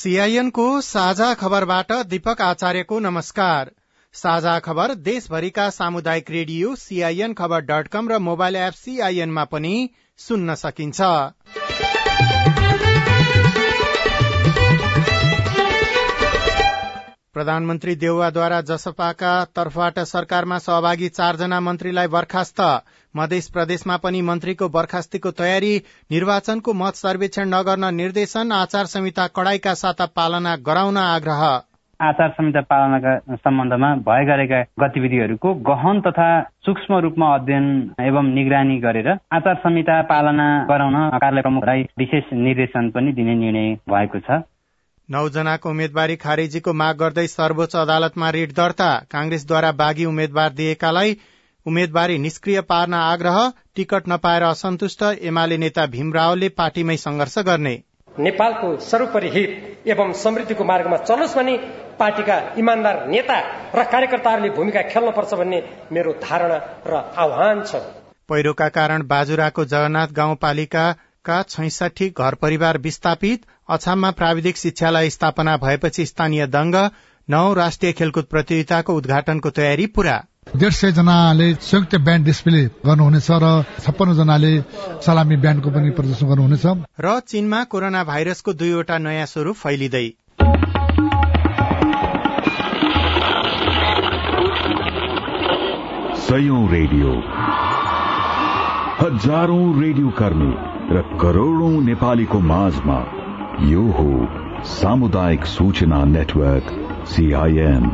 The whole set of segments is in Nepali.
सीआईएनको साझा खबरबाट दीपक आचार्यको नमस्कार। साझा खबर देशभरिका सामुदायिक रेडियो सीआईएन खबर डट कम र मोबाइल एप सीआईएनमा पनि सुन्न सकिन्छ। प्रधानमन्त्री देउवाद्वारा जसपाका तर्फबाट सरकारमा सहभागी चारजना मन्त्रीलाई बर्खास्त। मध्य प्रदेशमा पनि मन्त्रीको बर्खास्तीको तयारी निर्वाचनको मत सर्वेक्षण नगर्न निर्देशन आचार संहिता कडाईका साथ पालना गराउन आग्रह। आचार संहिता पालनाका सम्बन्धमा भए गरेका गतिविधिहरूको गहन तथा सूक्ष्म रूपमा अध्ययन एवं निगरानी गरेर आचार संहिता पालना गराउन कार्यालय प्रमुखलाई विशेष निर्देशन पनि दिने निर्णय भएको छ। नौजनाको उम्मेद्वारी खारेजीको माग गर्दै सर्वोच्च अदालतमा रिट दर्ता। कांग्रेसद्वारा बागी उम्मेद्वार दिएकालाई उम्मेद्वारी निष्क्रिय पार्न आग्रह टिकट नपाएर असन्तुष्ट एमाले नेता भीम रावले पार्टीमै संघर्ष गर्ने। नेपालको सर्वोपरि हित एवं समृद्धिको मार्गमा चलोस् भने पार्टीका इमान्दार नेता र कार्यकर्ताहरूले भूमिका खेल्नुपर्छ भन्ने मेरो धारणा र आह्वान छ। पहिरोका कारण बाजुराको जगन्नाथ गाउँपालिकाका छैसठी घर परिवार विस्थापित अछाममा प्राविधिक शिक्षालय स्थापना भएपछि स्थानीय दंग नौ राष्ट्रिय खेलकुद प्रतियोगिताको उद्घाटनको तयारी पूरा। डेढ सय जनाले संयुक्त ब्यान्ड डिस्प्ले गर्नुहुनेछ र छप्पन्न जनाले सलामी ब्यान्डको पनि प्रदर्शन गर्नुहुनेछ। र चीनमा कोरोना भाइरसको दुईवटा नयाँ स्वरूप फैलिँदै। सयौं रेडियो। हजारौं रेडियो कर्मी। र करोड़ौं नेपालीको माझमा यो हो सामुदायिक सूचना नेटवर्क सीआईएन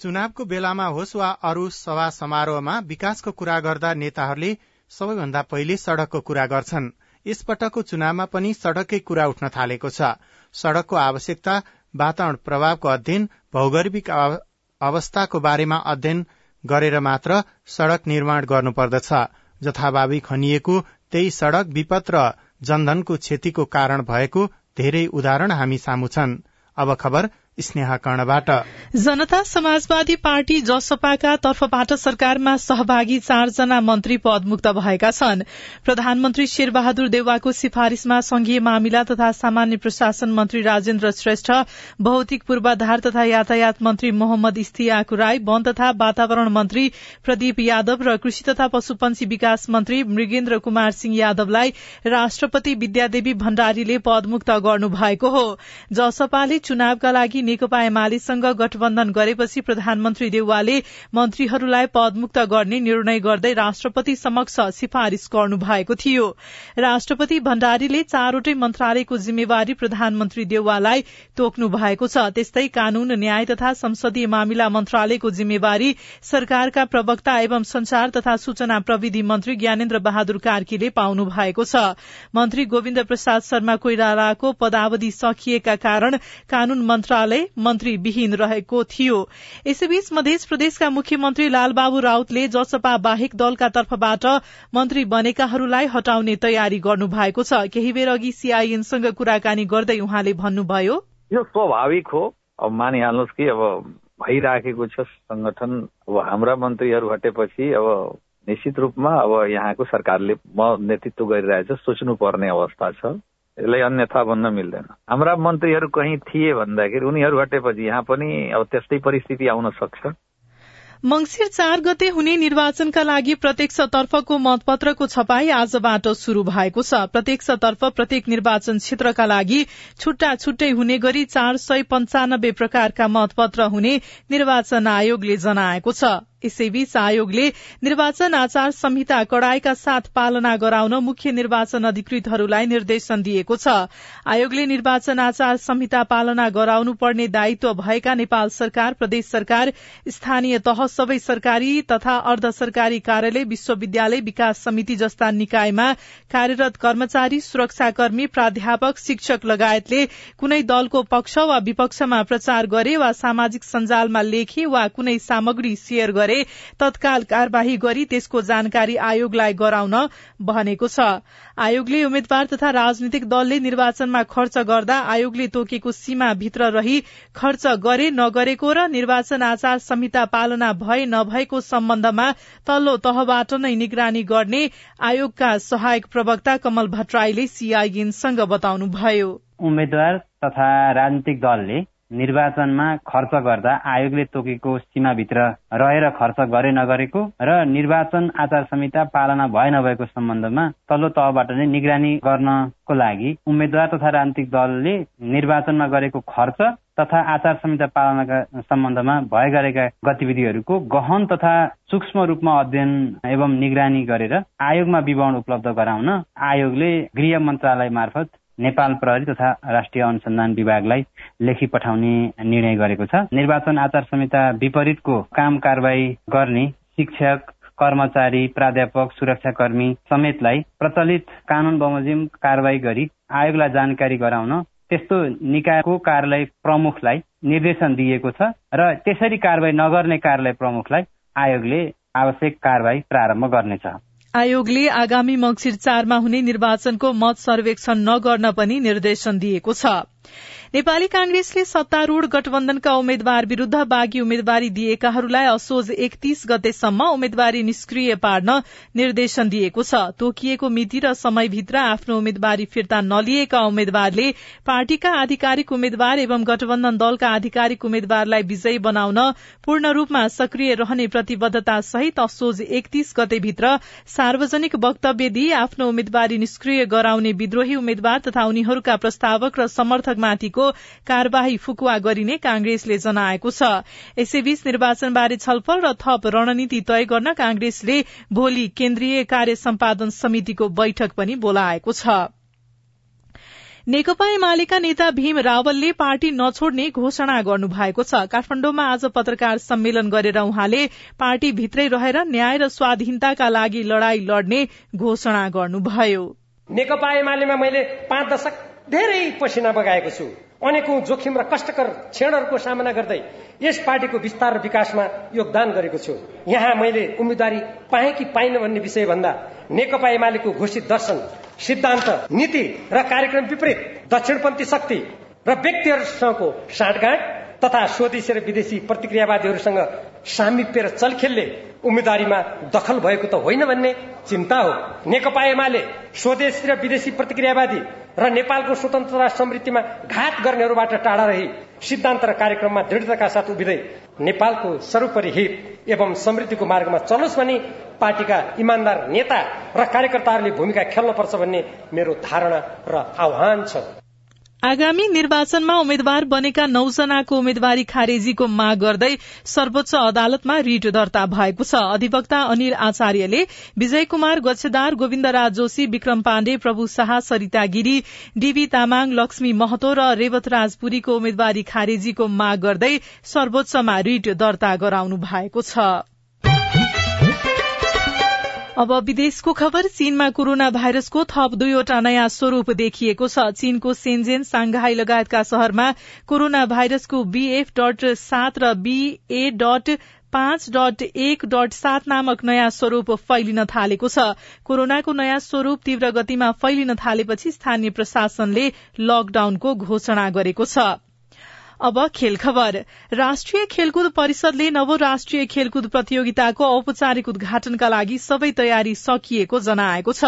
चुनावको बेलामा होस् वा अरू सभा समारोहमा विकासको कुरा गर्दा नेताहरूले सबैभन्दा पहिले सड़कको कुरा गर्छन्। यसपटकको चुनावमा पनि सड़ककै कुरा उठ्न थालेको छ। सड़कको आवश्यकता वातावरण प्रभावको अध्ययन भौगोलिक अवस्थाको बारेमा अध्ययन गरेर मात्र सड़क निर्माण गर्नुपर्दछ। जथाभावी खनिएको त्यही सड़क विपद र जनधनको क्षतिको कारण भएको धेरै उदाहरण हामी सामु छन्। अब खबर जनता समाजवादी पार्टी जसपाका तर्फबाट सरकारमा सहभागी चारजना मन्त्री पदमुक्त भएका छन्। प्रधानमन्त्री शेरबहादुर देवाको सिफारिशमा संघीय मामिला तथा सामान्य प्रशासन मन्त्री राजेन्द्र श्रेष्ठ भौतिक पूर्वाधार तथा यातायात मन्त्री मोहम्मद इस्तियाक राई वन तथा वातावरण मन्त्री प्रदीप यादव र कृषि तथा पशुपन्छी विकास मन्त्री मृगेन्द्र कुमार सिंह यादवलाई राष्ट्रपति विद्यादेवी भण्डारीले पदमुक्त गर्नु भएको हो। जसपाले चुनावका लागि नेकपा एमालेसँग गठबन्धन गरेपछि प्रधानमन्त्री देउवाले मन्त्रीहरूलाई पदमुक्त गर्ने निर्णय गर्दै राष्ट्रपति समक्ष सिफारिश गर्नु भएको थियो। राष्ट्रपति भण्डारीले चारवटै मन्त्रालयको जिम्मेवारी प्रधानमन्त्री देउवालाई तोक्नु भएको छ। त्यस्तै कानून न्याय तथा संसदीय मामिला मन्त्रालयको जिम्मेवारी सरकारका प्रवक्ता एवं संचार तथा सूचना प्रविधि मन्त्री ज्ञानेन्द्र बहादुर कार्कीले पाउनु भएको छ। मन्त्री गोविन्द प्रसाद शर्मा कोइरालाको पदावधि सकिएका कारण कानून मन्त्रालय मन्त्री विहीन रहेको थियो। यसैबीच मध्य प्रदेशका मुख्यमन्त्री लालबाबु राउतले जसपा बाहेक दलका तर्फबाट मन्त्री बनेकाहरूलाई हटाउने तयारी गर्नु भएको छ। केही बेर अघि सीआईएनसँग कुराकानी गर्दै उहाँले भन्नुभयो यो स्वाभाविक हो। अब मानिहाल्नुहोस् कि अब भइराखेको छ संगठन अब हाम्रा मन्त्रीहरू हटेपछि अब निश्चित रूपमा अब यहाँको सरकारले म नेतृत्व गरिरहेछ सोच्नु पर्ने अवस्था छ। यसलाई अन्यथा भन्न मिल्दैन। हाम्रा मन्त्रीहरू कहीँ थिए भन्दाखेरि उनीहरू हटेपछि यहाँ पनि अब त्यस्तै परिस्थिति आउन सक्छ। मंगिर चार गते हुने निर्वाचनका लागि प्रत्यक्ष तर्फको मतपत्रको छपाई आजबाट शुरू भएको छ। प्रत्यक्ष तर्फ प्रत्येक निर्वाचन क्षेत्रका लागि छुट्टा छुट्टै हुने गरी चार सय पञ्चानब्बे प्रकारका मतपत्र हुने निर्वाचन आयोगले जनाएको छ। यसैबीच आयोगले निर्वाचन आचार संहिता कड़ाईका साथ पालना गराउन मुख्य निर्वाचन अधिकृतहरूलाई निर्देशन दिएको छ। आयोगले निर्वाचन आचार संहिता पालना गराउनु पर्ने दायित्व भएका नेपाल सरकार प्रदेश सरकार स्थानीय तह सबै सरकारी तथा अर्ध सरकारी कार्यालय विश्वविद्यालय विकास समिति जस्ता निकायमा कार्यरत कर्मचारी सुरक्षाकर्मी प्राध्यापक शिक्षक लगायतले कुनै दलको पक्ष वा विपक्षमा प्रचार गरे वा सामाजिक सञ्जालमा लेखे वा कुनै सामग्री शेयर गरे। तत्काल कार्यवाही गरी त्यसको जानकारी आयोगलाई गराउन भनेको छ। आयोगले उम्मेद्वार तथा राजनीतिक दलले निर्वाचनमा खर्च गर्दा आयोगले तोकेको सीमा भित्र रही खर्च गरे नगरेको र निर्वाचन आचार संहिता पालना भए नभएको सम्बन्धमा तल्लो तहबाट नै निगरानी गर्ने आयोगका सहायक प्रवक्ता कमल भट्टराईले सीआईएनसँग बताउनुभयो। उम्मेद्वार तथा राजनीतिक दलले निर्वाचनमा खर्च गर्दा आयोगले तोकेको सीमाभित्र रहेर खर्च गरे नगरेको र निर्वाचन आचार संहिता पालना भए नभएको सम्बन्धमा तल्लो तहबाट नै निगरानी गर्नको लागि उम्मेद्वार तथा राजनीतिक दलले निर्वाचनमा गरेको खर्च तथा आचार संहिता पालनाका सम्बन्धमा भए गरेका गतिविधिहरूको गहन तथा सूक्ष्म रूपमा अध्ययन एवं निगरानी गरेर आयोगमा विवरण उपलब्ध गराउन आयोगले गृह मन्त्रालय मार्फत नेपाल प्रहरी तथा राष्ट्रिय अनुसन्धान विभागलाई लेखी पठाउने निर्णय गरेको छ। निर्वाचन आचार संहिता विपरीतको काम कारवाही गर्ने शिक्षक कर्मचारी प्राध्यापक सुरक्षाकर्मी समेतलाई प्रचलित कानून बमोजिम कारवाही गरी आयोगलाई जानकारी गराउन त्यस्तो निकायको कार्यालय प्रमुखलाई निर्देशन दिएको छ र त्यसरी कारवाही नगर्ने कार्यालय प्रमुखलाई आयोगले आवश्यक कारवाही प्रारम्भ गर्नेछ। आयोगले आगामी मंगिर चारमा हुने निर्वाचनको मत सर्वेक्षण नगर्न पनि निर्देशन दिएको छ। नेपाली कांग्रेसले सत्तारूढ़ गठबन्धनका उम्मेद्वार विरूद्ध बाँकी उम्मेद्वारी दिएकाहरूलाई असोज एकतीस गतेसम्म उम्मेद्वारी निष्क्रिय पार्न निर्देशन दिएको छ। तोकिएको मिति र समयभित्र आफ्नो उम्मेद्वारी फिर्ता नलिएका उम्मेद्वारले पार्टीका आधिकारिक उम्मेद्वार एवं गठबन्धन दलका आधिकारिक उम्मेद्वारलाई विजयी बनाउन पूर्ण रूपमा सक्रिय रहने प्रतिबद्धता सहित असोज एकतीस गतेभित्र सार्वजनिक वक्तव्य दिई आफ्नो उम्मेद्वारी निष्क्रिय गराउने विद्रोही उम्मेद्वार तथा उनीहरूका प्रस्तावक र समर्थकमाथिको कार्यवाही फुकुवा गरिने कांग्रेसले जनाएको छ। यसैबीच निर्वाचनबारे छलफल र थप रणनीति तय गर्न कांग्रेसले भोलि केन्द्रीय कार्य सम्पादन समितिको बैठक पनि बोलाएको छ। नेकपा एमालेका नेता भीम रावलले पार्टी नछोड्ने घोषणा गर्नु भएको छ। काठमाडौँमा आज पत्रकार सम्मेलन गरेर उहाँले पार्टी भित्रै रहेर न्याय र स्वाधीनताका लागि लड़ाई लड्ने घोषणा गर्नुभयो। नेकपा एमालेमा मैले पाँच दशक धेरै पसिना बगाएको छु। अनेकौं जोखिम र कष्टकर क्षणहरूको सामना गर्दै यस पार्टीको विस्तार र विकासमा योगदान गरेको छु। यहाँ मैले उम्मेद्वारी पाएँ कि पाइन भन्ने विषय भन्दा नेकपा एमालेको घोषित दर्शन सिद्धान्त नीति र कार्यक्रम विपरीत दक्षिणपन्थी शक्ति र व्यक्तिहरूसँगको साँठगाँठ तथा स्वदेशी र विदेशी प्रतिक्रियावादीहरूसँग सामिप्य र चलखेलले उम्मेद्वारीमा दखल भएको त होइन भन्ने चिन्ता हो। नेकपा एमाले स्वदेशी र विदेशी प्रतिक्रियावादी र नेपालको स्वतन्त्रता समृद्धिमा घात गर्नेहरूबाट टाढा रही सिद्धान्त र कार्यक्रममा दृढताका साथ उभिँदै नेपालको सर्वोपरि हित एवं समृद्धिको मार्गमा चलोस् भनी पार्टीका इमान्दार नेता र कार्यकर्ताहरूले भूमिका खेल्नुपर्छ भन्ने मेरो धारणा र आह्वान छ। आगामी निर्वाचनमा उम्मेद्वार बनेका नौजनाको उम्मेद्वारी खारेजीको माग गर्दै सर्वोच्च अदालतमा रिट दर्ता भएको छ। अधिवक्ता अनिल आचार्यले विजय कुमार गच्छेदार गोविन्दराज जोशी विक्रम पाण्डे प्रभु शाह सरिता गिरी डीबी तामाङ लक्ष्मी महतो र रेवतराज पुरीको उम्मेद्वारी खारेजीको माग गर्दै सर्वोच्चमा रिट दर्ता गराउनु भएको छ। अब विदेशको खबर चीनमा कोरोना भाइरसको थप दुईवटा नयाँ स्वरूप देखिएको छ। चीनको सेन्जेन सांघाई लगायतका शहरमा कोरोना भाइरसको बीएफ डट सात र बीए डट पाँच डट एक डट सात नामक नयाँ स्वरूप फैलिन थालेको छ। कोरोनाको नयाँ स्वरूप तीव्र गतिमा फैलिन थालेपछि स्थानीय प्रशासनले लकडाउनको घोषणा गरेको छ। अब खेल खबर। राष्ट्रिय खेलकुद परिषदले नव राष्ट्रिय खेलकुद प्रतियोगिताको औपचारिक उद्घाटनका लागि सबै तयारी सकिएको जनाएको छ।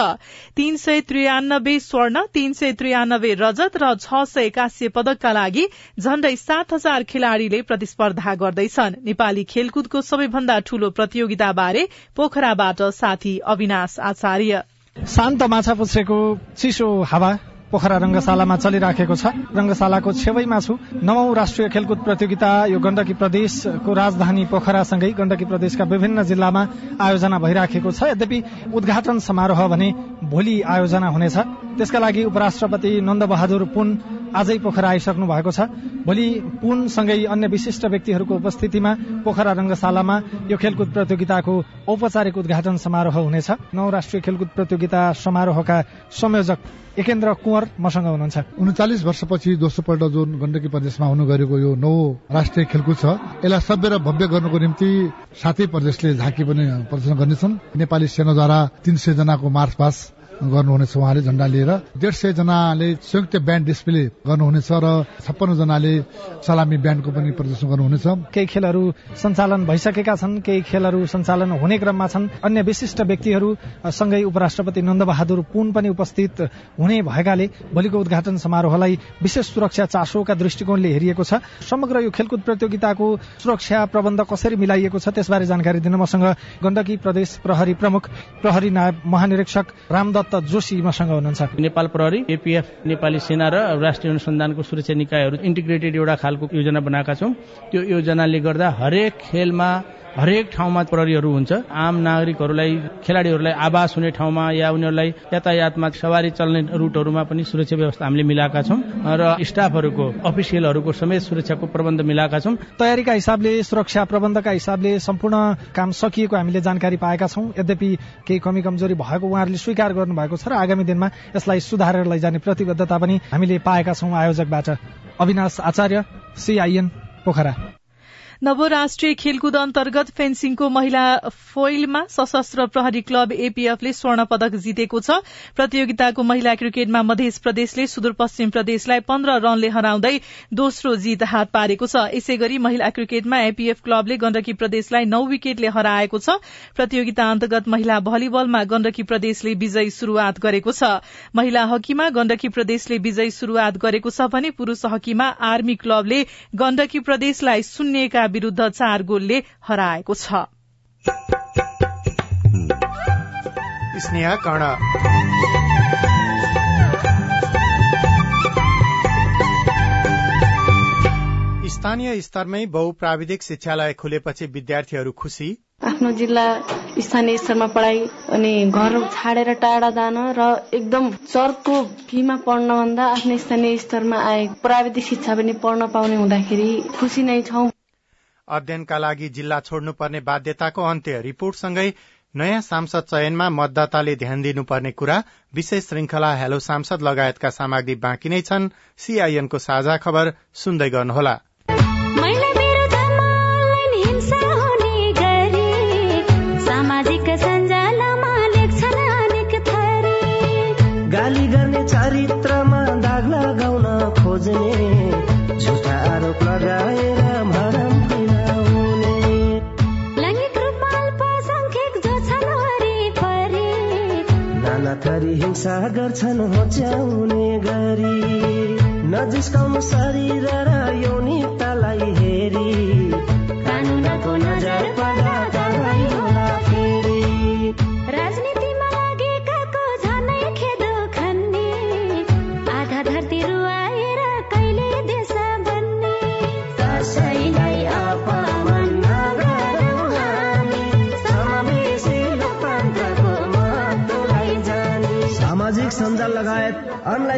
तीन सय त्रियानब्बे स्वर्ण तीन सय त्रियानब्बे रजत र छ सय काश्य पदकका लागि झण्डै सात हजार खेलाड़ीले प्रतिस्पर्धा गर्दैछन्। नेपाली खेलकुदको सबैभन्दा ठूलो प्रतियोगिताबारे पोखराबाट साथी अविनाश आचार्य। शान्त माछा पुछ्रेको चिसो हावा। पोखरा रंगशालामा चलिराखेको छ। रंगशालाको छेवैमा छु। नवौं राष्ट्रिय खेलकुद प्रतियोगिता यो गण्डकी प्रदेशको राजधानी पोखरासँगै गण्डकी प्रदेशका विभिन्न जिल्लामा आयोजना भइराखेको छ। यद्यपि उद्घाटन समारोह भने भोलि आयोजना हुनेछ। त्यसका लागि उपराष्ट्रपति नन्द बहादुर पुन आजै पोखरा आइसक्नु भएको छ। भोलि पुनसँगै अन्य विशिष्ट व्यक्तिहरूको उपस्थितिमा पोखरा रंगशालामा यो खेलकुद प्रतियोगिताको औपचारिक उद्घाटन समारोह हुनेछ। नौ राष्ट्रिय खेलकुद प्रतियोगिता समारोहका संयोजक एकेन्द्र कुँवर मसँग हुनुहुन्छ। उन्चालिस वर्षपछि दोस्रो पल्ट जुन गण्डकी प्रदेशमा हुनु गएको यो नौ राष्ट्रिय खेलकुद छ यसलाई सभ्य र भव्य गर्नको निम्ति सातै प्रदेशले झाँकी पनि प्रदर्शन गर्नेछन्। नेपाली सेनाद्वारा तीन सय जनाको मार्च पास गर्नुहुनेछ उहाँले झण्डा लिएर। डेढ सय जनाले संयुक्त ब्यान्ड डिस्प्ले गर्नुहुनेछ र छप्पन्न जनाले सलामी ब्यान्डको पनि प्रदर्शन गर्नुहुनेछ। केही खेलहरू सञ्चालन भइसकेका छन् केही खेलहरू सञ्चालन हुने क्रममा छन्। अन्य विशिष्ट व्यक्तिहरू सँगै उपराष्ट्रपति नन्द बहादुर पुन पनि उपस्थित हुने भएकाले भोलिको उद्घाटन समारोहलाई विशेष सुरक्षा चासोका दृष्टिकोणले हेरिएको छ। समग्र यो खेलकुद प्रतियोगिताको सुरक्षा प्रबन्ध कसरी मिलाइएको छ त्यसबारे जानकारी दिन मसँग गण्डकी प्रदेश प्रहरी प्रमुख प्रहरी नायब महानिरीक्षक रामदत्त दत्त जोशी मसँग हुनुहुन्छ। नेपाल प्रहरी एपिएफ नेपाली सेना र राष्ट्रिय अनुसन्धानको सुरक्षा निकायहरू इन्टिग्रेटेड एउटा खालको योजना बनाएका छौँ। त्यो योजनाले गर्दा हरेक खेलमा हरेक ठाउँमा प्रहरीहरू हुन्छ। आम नागरिकहरूलाई खेलाडीहरूलाई आवास हुने ठाउँमा या उनीहरूलाई यातायातमा सवारी चल्ने रुटहरूमा पनि सुरक्षा व्यवस्था हामीले मिलाएका छौँ र स्टाफहरूको अफिसियलहरूको समेत सुरक्षाको प्रबन्ध मिलाएका छौँ। तयारीका हिसाबले सुरक्षा प्रबन्धका हिसाबले सम्पूर्ण काम सकिएको हामीले जानकारी पाएका छौँ। यद्यपि केही कमी कमजोरी भएको उहाँहरूले स्वीकार गर्नुभएको छ र आगामी दिनमा यसलाई सुधारेर लैजाने प्रतिबद्धता पनि हामीले पाएका छौँ आयोजकबाट। अविनाश आचार्य सीआईएन पोखरा। नवराष्ट्रिय खेलकुद अन्तर्गत फेन्सिङको महिला फोइलमा सशस्त्र प्रहरी क्लब एपीएफले स्वर्ण पदक जितेको छ। प्रतियोगिताको महिला क्रिकेटमा मध्य प्रदेशले सुदूरपश्चिम प्रदेशलाई पन्ध्र रनले हराउँदै दोस्रो जीत हात पारेको छ। यसै गरी महिला क्रिकेटमा एपीएफ क्लबले गण्डकी प्रदेशलाई नौ विकेटले हराएको छ। प्रतियोगिता अन्तर्गत महिला भलिबलमा गण्डकी प्रदेशले विजयी शुरूआत गरेको छ। महिला हकीमा गण्डकी प्रदेशले विजयी शुरूआत गरेको छ भने पुरूष हकीमा आर्मी क्लबले गण्डकी प्रदेशलाई शून्यका विरूद्ध चार गोलले हराएको छ। स्थानीय स्तरमै बहुप्राविधिक शिक्षालय खुलेपछि विद्यार्थीहरू खुशी आफ्नो जिल्ला स्थानीय स्तरमा पढाइ अनि घर छाडेर टाढा जान र एकदम चर्को फीमा पढ्नभन्दा आफ्नो स्थानीय स्तरमा आए प्राविधिक शिक्षा पनि पढ्न पाउने हुँदाखेरि खुसी नै छौं। अध्ययनका लागि जिल्ला छोड्नुपर्ने बाध्यताको अन्त्य रिपोर्टसँगै नयाँ सांसद चयनमा मतदाताले ध्यान दिनुपर्ने कुरा विशेष श्रृंखला हेलो सांसद लगायतका सामग्री बाँकी नै छन्। सीआईएनको साझा खबर सुन्दै गर्नुहोला। थरी हिंसा गर्छन् होच्याउने गरी। नजिस्काउनु शरीर र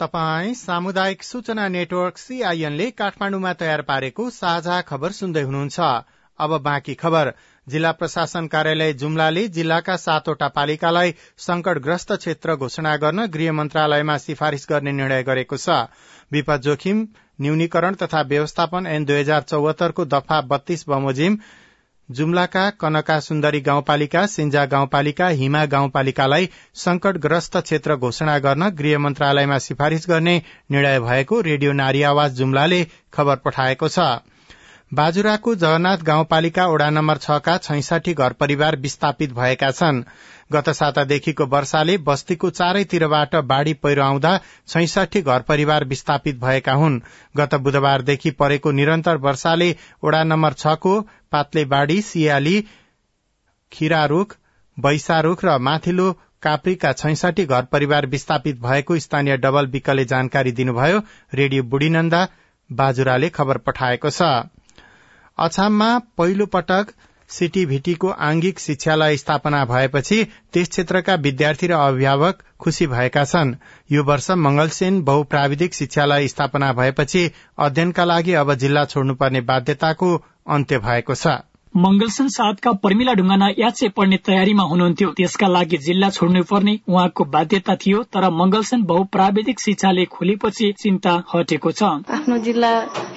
तपाई सामुदायिक सूचना नेटवर्क सीआईएनले काठमाडौँमा तयार पारेको साझा खबर सुन्दै हुनुहुन्छ। अब बाँकी खबर। जिल्ला प्रशासन कार्यालय जुम्लाले जिल्लाका सातवटा पालिकालाई संकटग्रस्त क्षेत्र घोषणा गर्न गृह मन्त्रालयमा सिफारिश गर्ने निर्णय गरेको छ। विपद जोखिम न्यूनीकरण तथा व्यवस्थापन एन दुई हजार चौहत्तरको दफा बत्तीस बमोजिम जुम्लाका कनका सुन्दरी गाउँपालिका सिन्जा गाउँपालिका हिमा गाउँपालिकालाई संकटग्रस्त क्षेत्र घोषणा गर्न गृह मन्त्रालयमा सिफारिश गर्ने निर्णय भएको रेडियो नारी आवाज जुम्लाले खबर पठाएको छ। बाजुराको जगन्नाथ गाउँपालिका वडा नम्बर छका छैसठी घर परिवार विस्थापित भएका छन्। गत सातादेखिको वर्षाले बस्तीको चारैतिरबाट बाढ़ी पहिरो आउँदा छैसठी घर परिवार विस्थापित भएका हुन्। गत बुधबारदेखि परेको निरन्तर वर्षाले वडा नम्बर छको पात्लेबाड़ी सियाली खिरारूख बैसारूख र माथिल्लो काप्रीका छैसठी घर परिवार विस्थापित भएको स्थानीय डबल विकले जानकारी दिनुभयो। रेडियो बुढीनन्दा बाजुराले खबर पठाएको छ। अछाममा पहिलो पटक सीटीभीटीको आंगिक शिक्षालय स्थापना भएपछि त्यस क्षेत्रका विद्यार्थी र अभिभावक खुशी भएका छन्। यो वर्ष मंगलसेन बहुप्राविधिक शिक्षालय स्थापना भएपछि अध्ययनका लागि अब जिल्ला छोड्नुपर्ने बाध्यताको अन्त्य भएको छ। मंगलसन सातका पर्मिला ढुङ्गाना याचे पढ्ने तयारीमा हुनुहुन्थ्यो। त्यसका लागि जिल्ला छोड्नु पर्ने उहाँको बाध्यता थियो तर मंगलसन बहुप्राविधिक शिक्षाले खुलेपछि चिन्ता हटेको छ। आफ्नो जिल्ला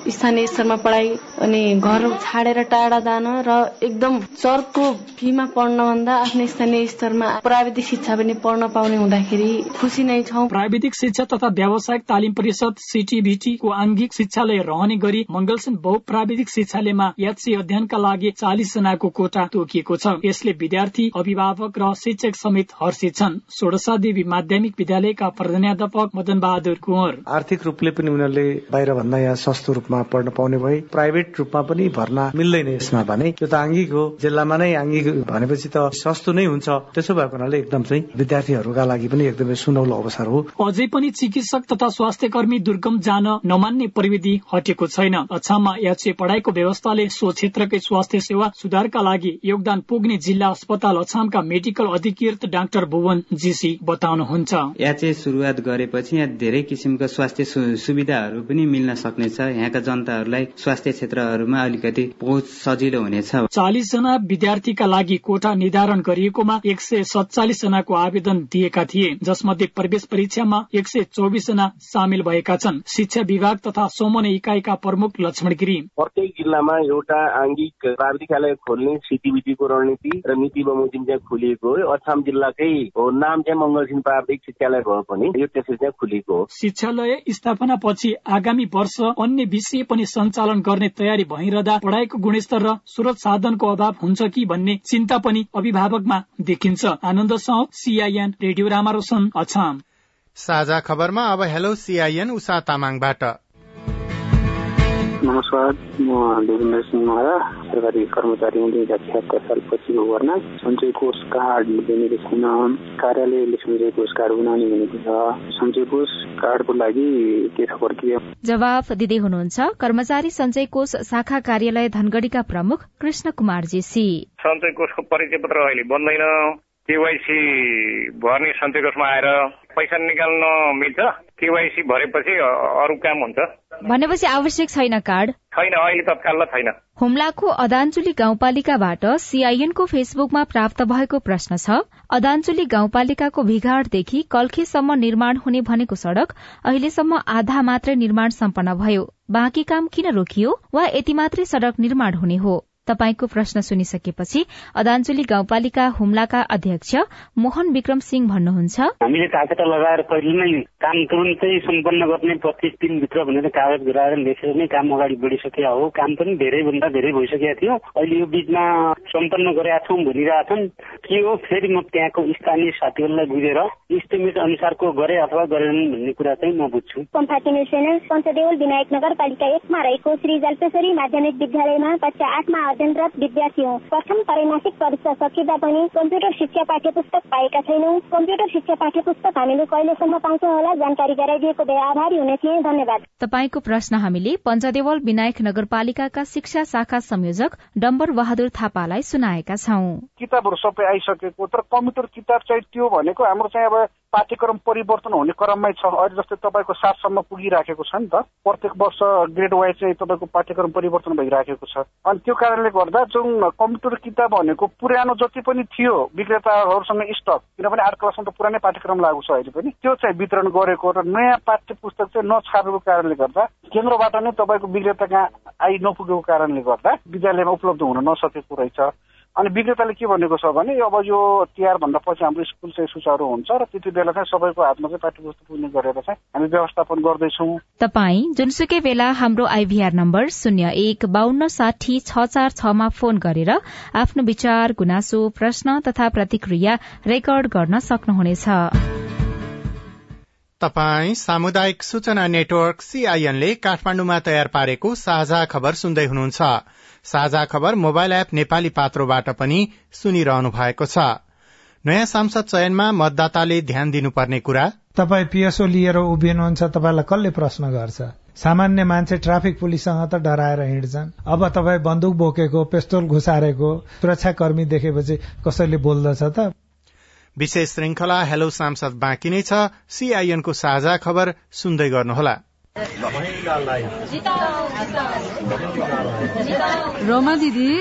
स्थानीय स्तरमा पढाइ अनि घर छाडेर टाढा जान र एकदम चर्को फीमा पढ्न भन्दा आफ्नो स्थानीय स्तरमा प्राविधिक शिक्षा पनि पढ्न पाउने हुँदाखेरि खुसी नै छौ। प्राविधिक शिक्षा तथा व्यावसायिक तालिम परिषद सिटिभिटीको आंगिक शिक्षालय रहने गरी मंगलसन बहुप्राविधिक शिक्षालयमा याची अध्ययनका लागि चालिस जनाको कोटा तोकिएको छ। यसले विद्यार्थी अभिभावक र शिक्षक समेत हर्षित छन्। षोडशा देवी माध्यमिक विद्यालयका प्रधानाध्यापक मदन बहादुर कुँवर। आर्थिक रूपले पनि उनीहरूले बाहिर भन्दा यहाँ सस्तो रूपमा पढ्न पाउने भए प्राइभेट रूपमा पनि भर्ना मिल्दैन यसमा भने। त्यो त आङ्गिक हो। जिल्लामा नै आङ्गिक भनेपछि त सस्तो नै हुन्छ। त्यसो भएको हुनाले एकदम चाहिँ विद्यार्थीहरूका लागि पनि एकदमै सुनौलो अवसर हो। अझै पनि चिकित्सक तथा स्वास्थ्य कर्मी दुर्गम जान नमान्ने प्रविधि हटेको छैन। अछाममा याचे पढ़ाइको व्यवस्थाले सो क्षेत्रकै स्वास्थ्य सेवा सुधारका लागि योगदान पुग्ने जिल्ला अस्पताल अछामका मेडिकल अधिकृत डाक्टर भुवन जीसी बताउनुहुन्छ। याचे सुरुवात गरेपछि यहाँ धेरै किसिमका स्वास्थ्य सुविधाहरू पनि मिल्न सक्नेछ। यहाँका जनताहरूलाई स्वास्थ्य क्षेत्रहरूमा अलिकति पहुँच सजिलो हुनेछ। चालिस जना विद्यार्थीका लागि कोटा निर्धारण गरिएकोमा एक सय सत्तालिस जनाको आवेदन दिएका थिए जसमध्ये प्रवेश परीक्षामा एक सय चौबिस जना सामेल भएका छन्। शिक्षा विभाग तथा सोमने इकाइका प्रमुख लक्ष्मण गिरी प्रत्येक जिल्लामा एउटा आङ्गिक प्राविधिकालय खोल्ने सिटिबिटीको रणनीति र नीति बमोजिम चाहिँ खोलिएको हो। अछाम जिल्लाकै हो। नाम चाहिँ मंगलसिंह प्राविधिक शिक्षालय भयो पनि। यो त्यसरी चाहिँ खोलिएको हो। शिक्षालय स्थापना पछि आगामी वर्ष अन्य विषय पनि सञ्चालन गर्ने तयारी भइरहँदा पढ़ाइको गुणस्तर र स्रोत साधनको अभाव हुन्छ कि भन्ने चिन्ता पनि अभिभावकमा देखिन्छ। आनन्द साउ सीआईएन रेडियो रामारोसन अछाम साझा खबरमा अब हेलो सीआईएन उषा तामाङबाट। नमस्कार म देवेन्द्र सिंह माया सरकारी कर्मचारी हुँदै छिहत्तर सालपछि भर्ना सञ्चय कोष कार्ड दिने छैन कार्यालयले सञ्चय कोष कार्ड बनाउने भनेको छ। सञ्चय कोष कार्डको लागि के छ प्रक्रिया? जवाफ दिँदै हुनुहुन्छ कर्मचारी सञ्चय कोष शाखा कार्यालय धनगढ़ीका प्रमुख कृष्ण कुमार जेसी सञ्चय कोषको परिचय पत्र अहिले बन्दैन। केवाइसी भर्ने सञ्चय कोषमा आएर पैसा निकाल्न मिल्छ। केवाइसी भरेपछि अरू काम हुन्छ। भनेपछि आवश्यक छैन कार्ड? छैन अहिले तत्काल छैन। हुम्लाको अदानचुली गाउँपालिकाबाट सीआईएनको फेसबुकमा प्राप्त भएको प्रश्न छ अदानचुली गाउँपालिकाको भिघाटदेखि कल्खेसम्म निर्माण हुने भनेको सड़क अहिलेसम्म आधा मात्रै निर्माण सम्पन्न भयो। बाँकी काम किन रोकियो वा यति मात्रै सड़क निर्माण हुने हो? तपाईँको प्रश्न सुनिसकेपछि अदानचुली गाउँपालिका हुम्लाका अध्यक्ष मोहन विक्रम सिंह भन्नुहुन्छ। हामीले कागज लगाएर पहिले नै काम तुरन्तै सम्पन्न गर्ने पच्चिस दिनभित्र भनेर कागज गराएर लेखेर नै काम अगाडि बढिसकेका हो। काम पनि धेरैभन्दा धेरै भइसकेका थियो। अहिले यो बिचमा सम्पन्न गरेका छौँ भनिरहेका छन्। के हो? फेरि म त्यहाँको स्थानीय साथीहरूलाई बुझेर इस्टिमेट अनुसारको गरे अथवा गरेनन् भन्ने कुरा चाहिँ म बुझ्छु। पञ्चदेवल विनायक नगरपालिका एकमा रहेको श्री जलपेश्वरी माध्यमिक विद्यालयमा कक्षा आठमा अध्ययनरत विद्यार्थी हौ प्रथम त्रैमासिक परीक्षा सकिँदा पनि कम्प्युटर शिक्षा पाठ्य पुस्तक पाएका छैनौँ। कम्प्युटर शिक्षा पाठ्य पुस्तक हामीले कहिलेसम्म पाउँछौँ होला जानकारी गराइदिएको भए आभारी हुने थिए। धन्यवाद। तपाईँको प्रश्न हामीले पञ्चदेवल विनायक नगरपालिकाका शिक्षा शाखा संयोजक डम्बर बहादुर थापालाई सुनाएका छौं। किताबहरू सबै आइसकेको तर कम्प्युटर किताब चाहिँ त्यो भनेको हाम्रो चाहिँ अब पाठ्यक्रम परिवर्तन हुने क्रममै छ। अहिले जस्तै तपाईँको सातसम्म पुगिराखेको छ नि त। प्रत्येक वर्ष ग्रेड वाइज चाहिँ तपाईँको पाठ्यक्रम परिवर्तन भइराखेको छ। अनि त्यो कारणले गर्दा जुन कम्प्युटर किताब भनेको पुरानो जति पनि थियो विक्रेताहरूसँग स्टक किनभने आठ क्लासमा त पुरानै पाठ्यक्रम लागू छ अहिले पनि त्यो चाहिँ वितरण गरेको र नयाँ पाठ्य पुस्तक चाहिँ नछापेको कारणले गर्दा केन्द्रबाट नै तपाईँको विक्रेता कहाँ आइ नपुगेको कारणले गर्दा विद्यालयमा उपलब्ध हुन नसकेको रहेछ। अनि विक्रेताले के भनेको छ भने अब यो तिहार भन्दा पछि हाम्रो स्कुल चाहिँ सुचारू हुन्छ र त्यति बेला चाहिँ सबैको हातमा चाहिँ पाठ्य पुस्तक पुग्ने गरेर चाहिँ हामी व्यवस्थापन गर्दैछौँ। तपाई जुनसुकै बेला हाम्रो आइभीआर नम्बर शून्य एक बान्न साठी छ चार छमा फोन गरेर आफ्नो विचार गुनासो प्रश्न तथा प्रतिक्रिया रेकर्ड गर्न सक्नुहुनेछ। तपाई सामुदायिक सूचना नेटवर्क सीआईएन ले काठमाण्डुमा तयार पारेको साझा खबर सुन्दै हुनुहुन्छ। साझा खबर मोबाइल एप नेपाली पात्रोबाट पनि सुनिरहनु भएको छ। नयाँ सांसद चयनमा मतदाताले ध्यान दिनुपर्ने कुरा? तपाईँ पिएसओ लिएर उभिनुहुन्छ तपाईँलाई कसले प्रश्न गर्छ? सामान्य मान्छे ट्राफिक पुलिससँग त डराएर हिँड्छन्। अब तपाईँ बन्दुक बोकेको पेस्तोल घुसारेको सुरक्षाकर्मी देखेपछि कसैले बोल्दछ त? विशेष श्रृंखला हेलो सांसद बाँकी नै छ। सीआईएनको साझा खबर सुन्दै गर्नुहोला। रोमा दिदी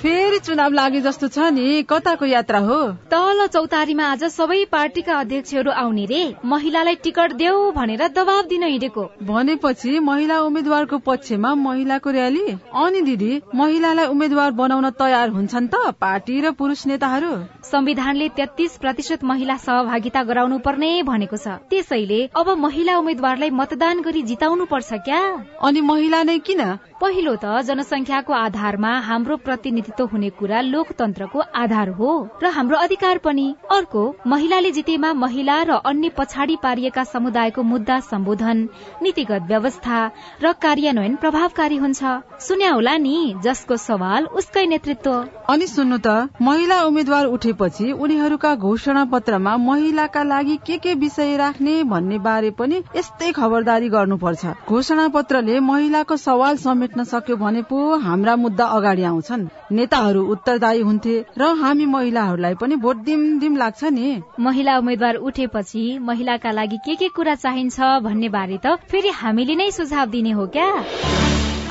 फेरि चुनाव लागे जस्तो छ नि कताको यात्रा हो? तल चौतारीमा आज सबै पार्टीका अध्यक्षहरू आउने रे। महिलालाई टिकट देऊ भनेर दबाब दिन हिँडेको। भनेपछि महिला उम्मेद्वारको पक्षमा महिलाको र्याली अनि दिदी महिलालाई उम्मेद्वार बनाउन तयार हुन्छन् त पार्टी र पुरुष नेताहरू? संविधानले तेत्तीस प्रतिशत महिला सहभागिता गराउनु पर्ने भनेको छ। त्यसैले अब महिला उम्मेद्वारलाई मतदान गरी जिताउनु पर्छ क्या? अनि महिला नै किन? पहिलो त जनसंख्याको आधारमा हाम्रो प्रतिनिधित्व हुने कुरा लोकतन्त्रको आधार हो र हाम्रो अधिकार पनि। अर्को महिलाले जितेमा महिला र अन्य पछाडि पारिएका समुदायको मुद्दा सम्बोधन नीतिगत व्यवस्था र कार्यान्वयन प्रभावकारी हुन्छ। सुन्या होला नि जसको सवाल उसकै नेतृत्व। अनि सुन्नु त महिला उम्मेद्वार उठेपछि उनीहरूका घोषणा पत्रमा महिलाका लागि के के विषय राख्ने भन्ने बारे पनि यस्तै खबरदारी गर्नुपर्छ। घोषणा पत्रले महिलाको सवाल समेट्न सक्यो भने पो हाम्रा मुद्दा अगाडि आउँछन्। नेताहरू उत्तरदायी हुन्थे र हामी महिलाहरूलाई पनि भोट दिम दिम लाग्छ नि। महिला उम्मेद्वार उठेपछि महिलाका लागि के के कुरा चाहिन्छ भन्ने बारे त फेरि हामीले नै सुझाव दिने हो क्या?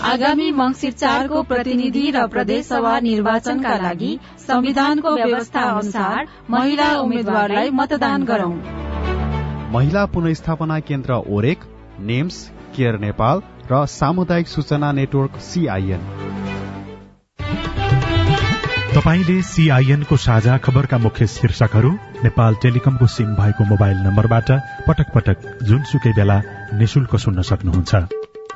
आगामी मंगिर चारको प्रतिनिधि र प्रदेश सभा निर्वाचनका लागि संविधानको व्यवस्था अनुसार महिला उम्मेद्वारलाई मतदान गरौं। महिला पुनस्थापना केन्द्र ओरेक नेम्स केयर नेपाल र सामुदायिक सूचना नेटवर्क सीआईएन तपाईँले सीआईएनको साझा खबरका मुख्य शीर्षकहरू नेपाल टेलिकमको सिम भएको मोबाइल नम्बरबाट पटक पटक जुनसुकै बेला निशुल्क सुन्न सक्नुहुन्छ।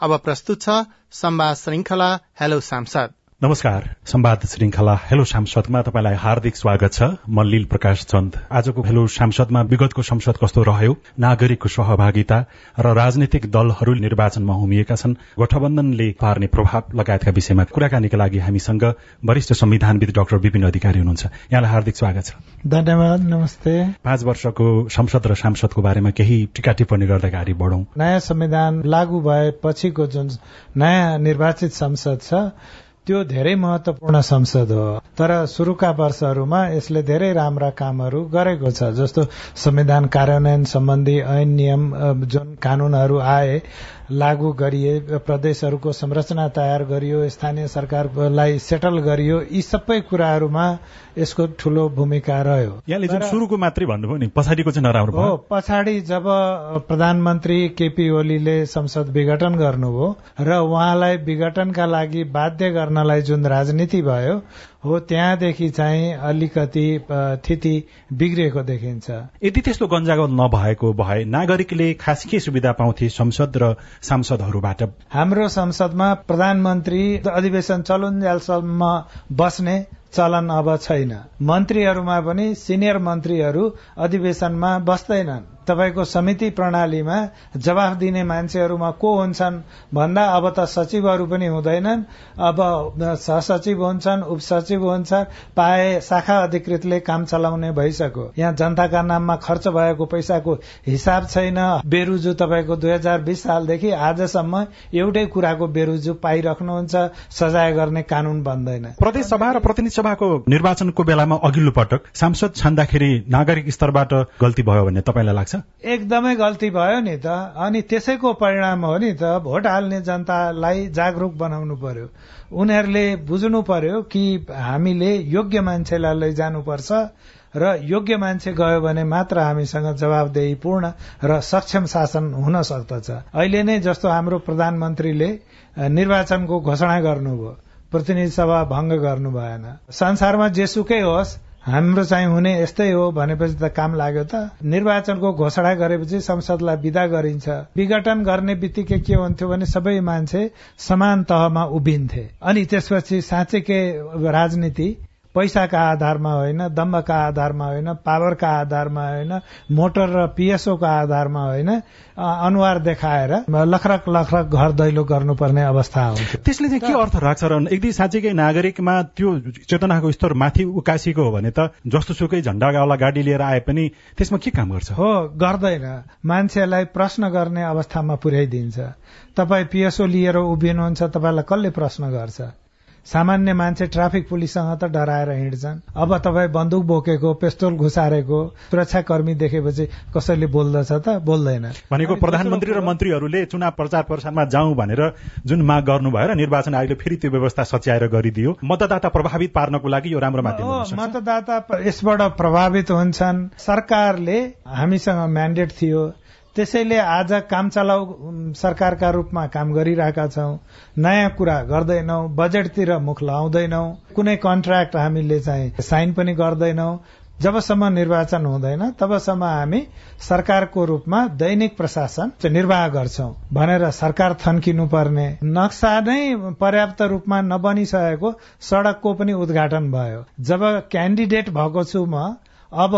अब प्रस्तुत छ संवाद श्रृंखला हेलो सांसद। नमस्कार। संवाद श्रृंखला हेलो सांसदमा तपाईँलाई हार्दिक स्वागत छ। म लील प्रकाश चन्द। आजको हेलो सांसदमा विगतको संसद कस्तो रह्यो? नागरिकको सहभागिता र राजनीतिक दलहरू निर्वाचनमा हुमिएका छन्। गठबन्धनले पार्ने प्रभाव लगायतका विषयमा कुराकानीका लागि हामीसँग वरिष्ठ संविधानविद डाक्टर विपिन अधिकारी हुनुहुन्छ। यहाँलाई हार्दिक स्वागत छ। धन्यवाद नमस्ते। पाँच वर्षको संसद र सांसदको बारेमा केही टिका टिप्पणी गर्दै अगाडि बढौं। नयाँ संविधान लागू भएपछिको जुन नयाँ निर्वाचित संसद छ त्यो धेरै महत्वपूर्ण संसद हो। तर शुरूका वर्षहरूमा यसले धेरै राम्रा कामहरू गरेको छ जस्तो संविधान कार्यान्वयन सम्बन्धी ऐन नियम जुन कानूनहरू आए लागू गरिए प्रदेशहरूको संरचना तयार गरियो स्थानीय सरकारलाई सेटल गरियो यी सबै कुराहरूमा यसको ठूलो भूमिका रह्यो। यहाँले जुन शुरूको मात्रै भन्नुभयो नि पछाडिको चाहिँ नराम्रो हो पछाडि जब प्रधानमन्त्री केपी ओलीले संसद विघटन गर्नुभयो र उहाँलाई विघटनका लागि बाध्य गर्नलाई जुन राजनीति भयो हो त्यहाँदेखि चाहिँ अलिकति स्थिति बिग्रिएको देखिन्छ। यदि त्यस्तो गन्जागत नभएको भए नागरिकले खास के सुविधा पाउँथे संसद र सांसदहरूबाट? हाम्रो संसदमा प्रधानमन्त्री अधिवेशन चलुन्जेलसम्म बस्ने चलन अब छैन। मन्त्रीहरूमा पनि सिनियर मन्त्रीहरू अधिवेशनमा बस्दैनन्। तपाईँको समिति प्रणालीमा जवाफ दिने मान्छेहरूमा को हुन्छन्? भन्दा अब त सचिवहरू पनि हुँदैनन्। अब सहसचिव हुन्छन् उपसचिव हुन्छ पाए शाखा अधिकृतले काम चलाउने भइसक्यो। यहाँ जनताका नाममा खर्च भएको पैसाको हिसाब छैन। बेरुजु तपाईँको दुई हजार बिस सालदेखि आजसम्म एउटै कुराको बेरुजु पाइराख्नुहुन्छ सजाय गर्ने कानून बन्दैन। प्रदेश सभा र प्रतिनिधि सभाको निर्वाचनको बेलामा अघिल्लो पटक सांसद छान्दाखेरि नागरिक स्तरबाट गल्ती भयो भन्ने तपाईँलाई लाग्छ? एकदमै गल्ती भयो नि त। अनि त्यसैको परिणाम हो नि त भोट हाल्ने जनतालाई जागरूक बनाउनु पर्यो। उनीहरूले बुझ्नु पर्यो कि हामीले योग्य मान्छेलाई लैजानुपर्छ र योग्य मान्छे गयो भने मात्र हामीसँग जवाबदेहीपूर्ण र सक्षम शासन हुन सक्दछ। अहिले नै जस्तो हाम्रो प्रधानमन्त्रीले निर्वाचनको घोषणा गर्नुभयो। प्रतिनिधि सभा भंग गर्नु भएन संसारमा जेसुकै होस् हाम्रो चाहिँ हुने यस्तै हो भनेपछि त काम लाग्यो त। निर्वाचनको घोषणा गरेपछि संसदलाई विदा गरिन्छ। विघटन गर्ने बित्तिकै के हुन्थ्यो भने सबै मान्छे समान तहमा उभिन्थे। अनि त्यसपछि साँच्चैकै राजनीति पैसाका आधारमा होइन दम्बका आधारमा होइन पावरका आधारमा होइन मोटर र पिएसओका आधारमा होइन अनुहार देखाएर लखरक लखरक घर दैलो गर्नुपर्ने अवस्था आउँछ त्यसले चाहिँ के अर्थ राख्छ र यदि साँच्चीकै नागरिकमा त्यो चेतनाको स्तर माथि उकासिएको हो भने त जस्तो सुकै झण्डावाला गाडी लिएर आए पनि त्यसमा के काम गर्छ? हो गर्दैन। मान्छेलाई प्रश्न गर्ने अवस्थामा पुर्याइदिन्छ। तपाईँ पिएसओ लिएर उभिनुहुन्छ तपाईँलाई कसले प्रश्न गर्छ? सामान्य मान्छे ट्राफिक पुलिससँग त डराएर हिँड्छन्। अब तपाईँ बन्दुक बोकेको पेस्तोल घुसारेको सुरक्षाकर्मी देखेपछि कसैले बोल्दछ त बोल्दैन। भनेको प्रधानमन्त्री र मन्त्रीहरूले चुनाव प्रचार प्रसारमा जाउँ भनेर जुन माग गर्नुभयो र निर्वाचन आयोगले फेरि त्यो व्यवस्था सच्याएर गरिदियो मतदाता प्रभावित पार्नको लागि यो राम्रो माध्यम मतदाता यसबाट प्रभावित हुन्छन्। सरकारले हामीसँग म्यान्डेट थियो त्यसैले आज काम चलाउ सरकारका रूपमा काम गरिरहेका छौं। नयाँ कुरा गर्दैनौ बजेटतिर मुख लाउँदैनौ। कुनै कन्ट्र्याक्ट हामीले चाहिँ साइन पनि गर्दैनौ। जबसम्म निर्वाचन हुँदैन तबसम्म हामी सरकारको रूपमा दैनिक प्रशासन निर्वाह गर्छौं भनेर सरकार थन्किनु पर्ने नक्सा नै पर्याप्त रूपमा नबनिसकेको सड़कको पनि उद्घाटन भयो। जब क्यान्डिडेट भएको छु म अब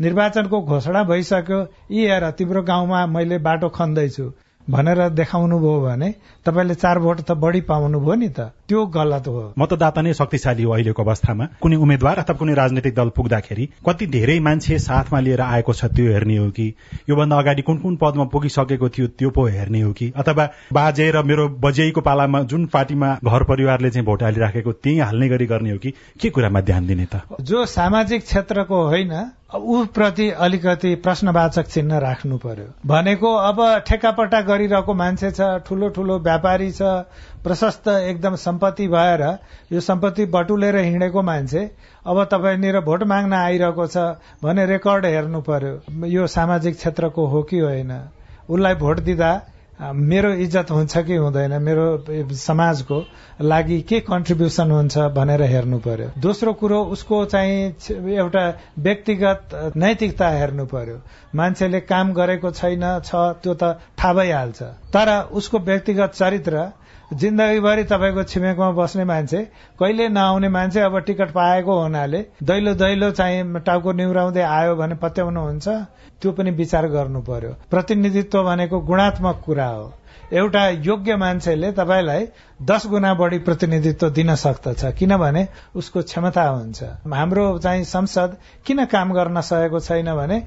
निर्वाचनको घोषणा भइसक्यो यी हेर तिम्रो गाउँमा मैले बाटो खन्दैछु। भनेर देखाउनु भयो भने तपाईँले चार भोट त बढी पाउनु भयो नि त। त्यो गलत हो। मतदाता नै शक्तिशाली हो अहिलेको अवस्थामा। कुनै उम्मेद्वार अथवा कुनै राजनैतिक दल पुग्दाखेरि कति धेरै मान्छे साथमा लिएर आएको छ त्यो हेर्ने हो कि? योभन्दा अगाडि कुन कुन पदमा पुगिसकेको थियो त्यो पो हेर्ने हो कि? अथवा बाजे र मेरो बजेको पालामा जुन पार्टीमा घर परिवारले चाहिँ भोट हालिराखेको त्यही हाल्ने गरी गर्ने हो कि? के कुरामा ध्यान दिने त? जो सामाजिक क्षेत्रको होइन ऊ प्रति अलिकति प्रश्नवाचक चिन्ह राख्नु पर्यो। भनेको अब ठेकापट्टा गरिरहेको मान्छे छ ठूलो ठूलो व्यापारी छ प्रशस्त एकदम सम्पत्ति भएर यो सम्पत्ति बटुलेर हिँडेको मान्छे अब तपाईँनिर भोट माग्न आइरहेको छ भने रेकर्ड हेर्नु पर्यो। यो सामाजिक क्षेत्रको हो कि होइन? उसलाई भोट दिँदा मेरो इज्जत हुन्छ कि हुँदैन मेरो समाजको लागि के कन्ट्रिब्युसन हुन्छ भनेर हेर्नु पर्यो। दोस्रो कुरो उसको चाहिँ एउटा व्यक्तिगत नैतिकता हेर्नु पर्यो। मान्छेले काम गरेको छैन छ त्यो त थाहा भइहाल्छ। तर उसको व्यक्तिगत चरित्र जिन्दगीभरि तपाईँको छिमेकमा बस्ने मान्छे कहिले नआउने मान्छे अब टिकट पाएको हुनाले दैलो दैलो चाहिँ टाउको निहुराउँदै आयो भने पत्याउनुहुन्छ त्यो पनि विचार गर्नु पर्यो प्रतिनिधित्व भनेको गुणात्मक कुरा हो। एउटा योग्य मान्छेले तपाईँलाई दस गुणा बढी प्रतिनिधित्व दिन सक्दछ किनभने उसको क्षमता हुन्छ। हाम्रो चाहिँ संसद किन काम गर्न सकेको छैन भने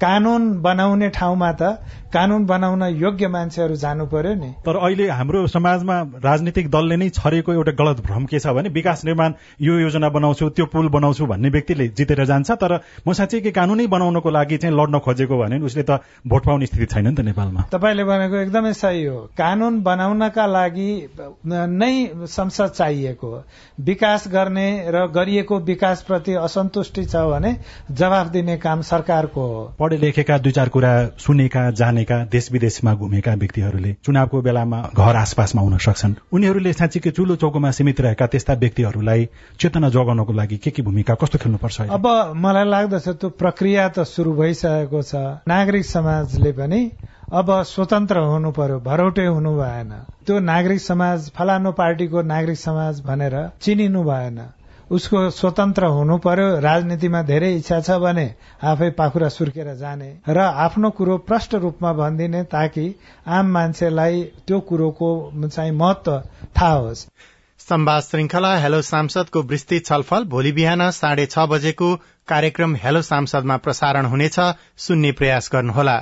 कानून बनाउने ठाउँमा त कानून बनाउन योग्य मान्छेहरू जानु पर्यो नि। तर अहिले हाम्रो समाजमा राजनीतिक दलले नै छरेको एउटा गलत भ्रम के छ भने विकास निर्माण यो योजना बनाउँछु त्यो पुल बनाउँछु भन्ने व्यक्तिले जितेर जान्छ। तर म साँच्चै के कानूनै बनाउनको लागि चाहिँ लड्न खोजेको भने उसले त भोट पाउने स्थिति छैन नि त नेपालमा। तपाईँले भनेको एकदमै सही हो। कानून बनाउनका लागि नै संसद चाहिएको। विकास गर्ने र गरिएको विकास प्रति असन्तुष्टि छ भने जवाफ दिने काम सरकारको हो। पढे लेखेका दुई चार कुरा सुनेका जानेका देश विदेशमा घुमेका व्यक्तिहरूले चुनावको बेलामा घर आसपासमा हुन सक्छन्। उनीहरूले साँच्चीकै चुलो चौकोमा सीमित रहेका त्यस्ता व्यक्तिहरूलाई चेतना जोगाउनको लागि के के भूमिका कस्तो खेल्नुपर्छ अब मलाई लाग्दछ त्यो प्रक्रिया त शुरू भइसकेको छ। नागरिक समाजले पनि अब स्वतन्त्र हुनु पर्यो भरौटे हुनु भएन। त्यो नागरिक समाज फलानु पार्टीको नागरिक समाज भनेर चिनिनु भएन। उसको स्वतन्त्र हुनु पर्यो राजनीतिमा धेरै इच्छा छ भने आफै पाखुरा सुर्केर जाने र आफ्नो कुरो प्रष्ट रूपमा भनिदिने ताकि आम मान्छेलाई त्यो कुरोको चाहिँ महत्व थाहा होस्। संवाद श्रृंखला हेलो सांसदको विस्तृत छलफल भोलि बिहान साढे छ बजेको कार्यक्रम हेलो सांसदमा प्रसारण हुनेछ सुन्ने प्रयास गर्नुहोला।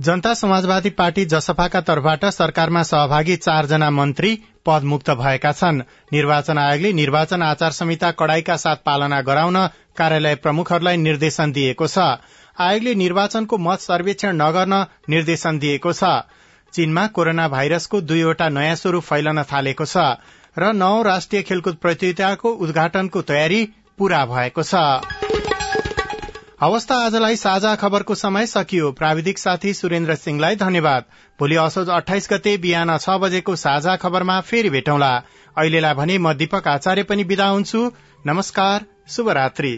जनता समाजवादी पार्टी जसपाका तर्फबाट सरकारमा सहभागी चारजना मन्त्री पदमुक्त भएका छन्। निर्वाचन आयोगले निर्वाचन आचार संहिता कड़ाईका साथ पालना गराउन कार्यालय प्रमुखहरूलाई निर्देशन दिएको छ। आयोगले निर्वाचनको मत सर्वेक्षण नगर्न निर्देशन दिएको छ। चीनमा कोरोना भाइरसको दुईवटा नयाँ स्वरूप फैलन थालेको छ र नौ राष्ट्रिय खेलकुद प्रतियोगिताको उद्घाटनको तयारी पूरा भएको छ। अवस्था आजलाई साझा खबरको समय सकियो। प्राविधिक साथी सुरेन्द्र सिंहलाई धन्यवाद। भोलि असोज अठाइस गते बिहान छ बजेको साझा खबरमा फेरि भेटौँला। अहिलेलाई भने म दीपक आचार्य पनि विदा हुन्छु। नमस्कार शुभरात्री।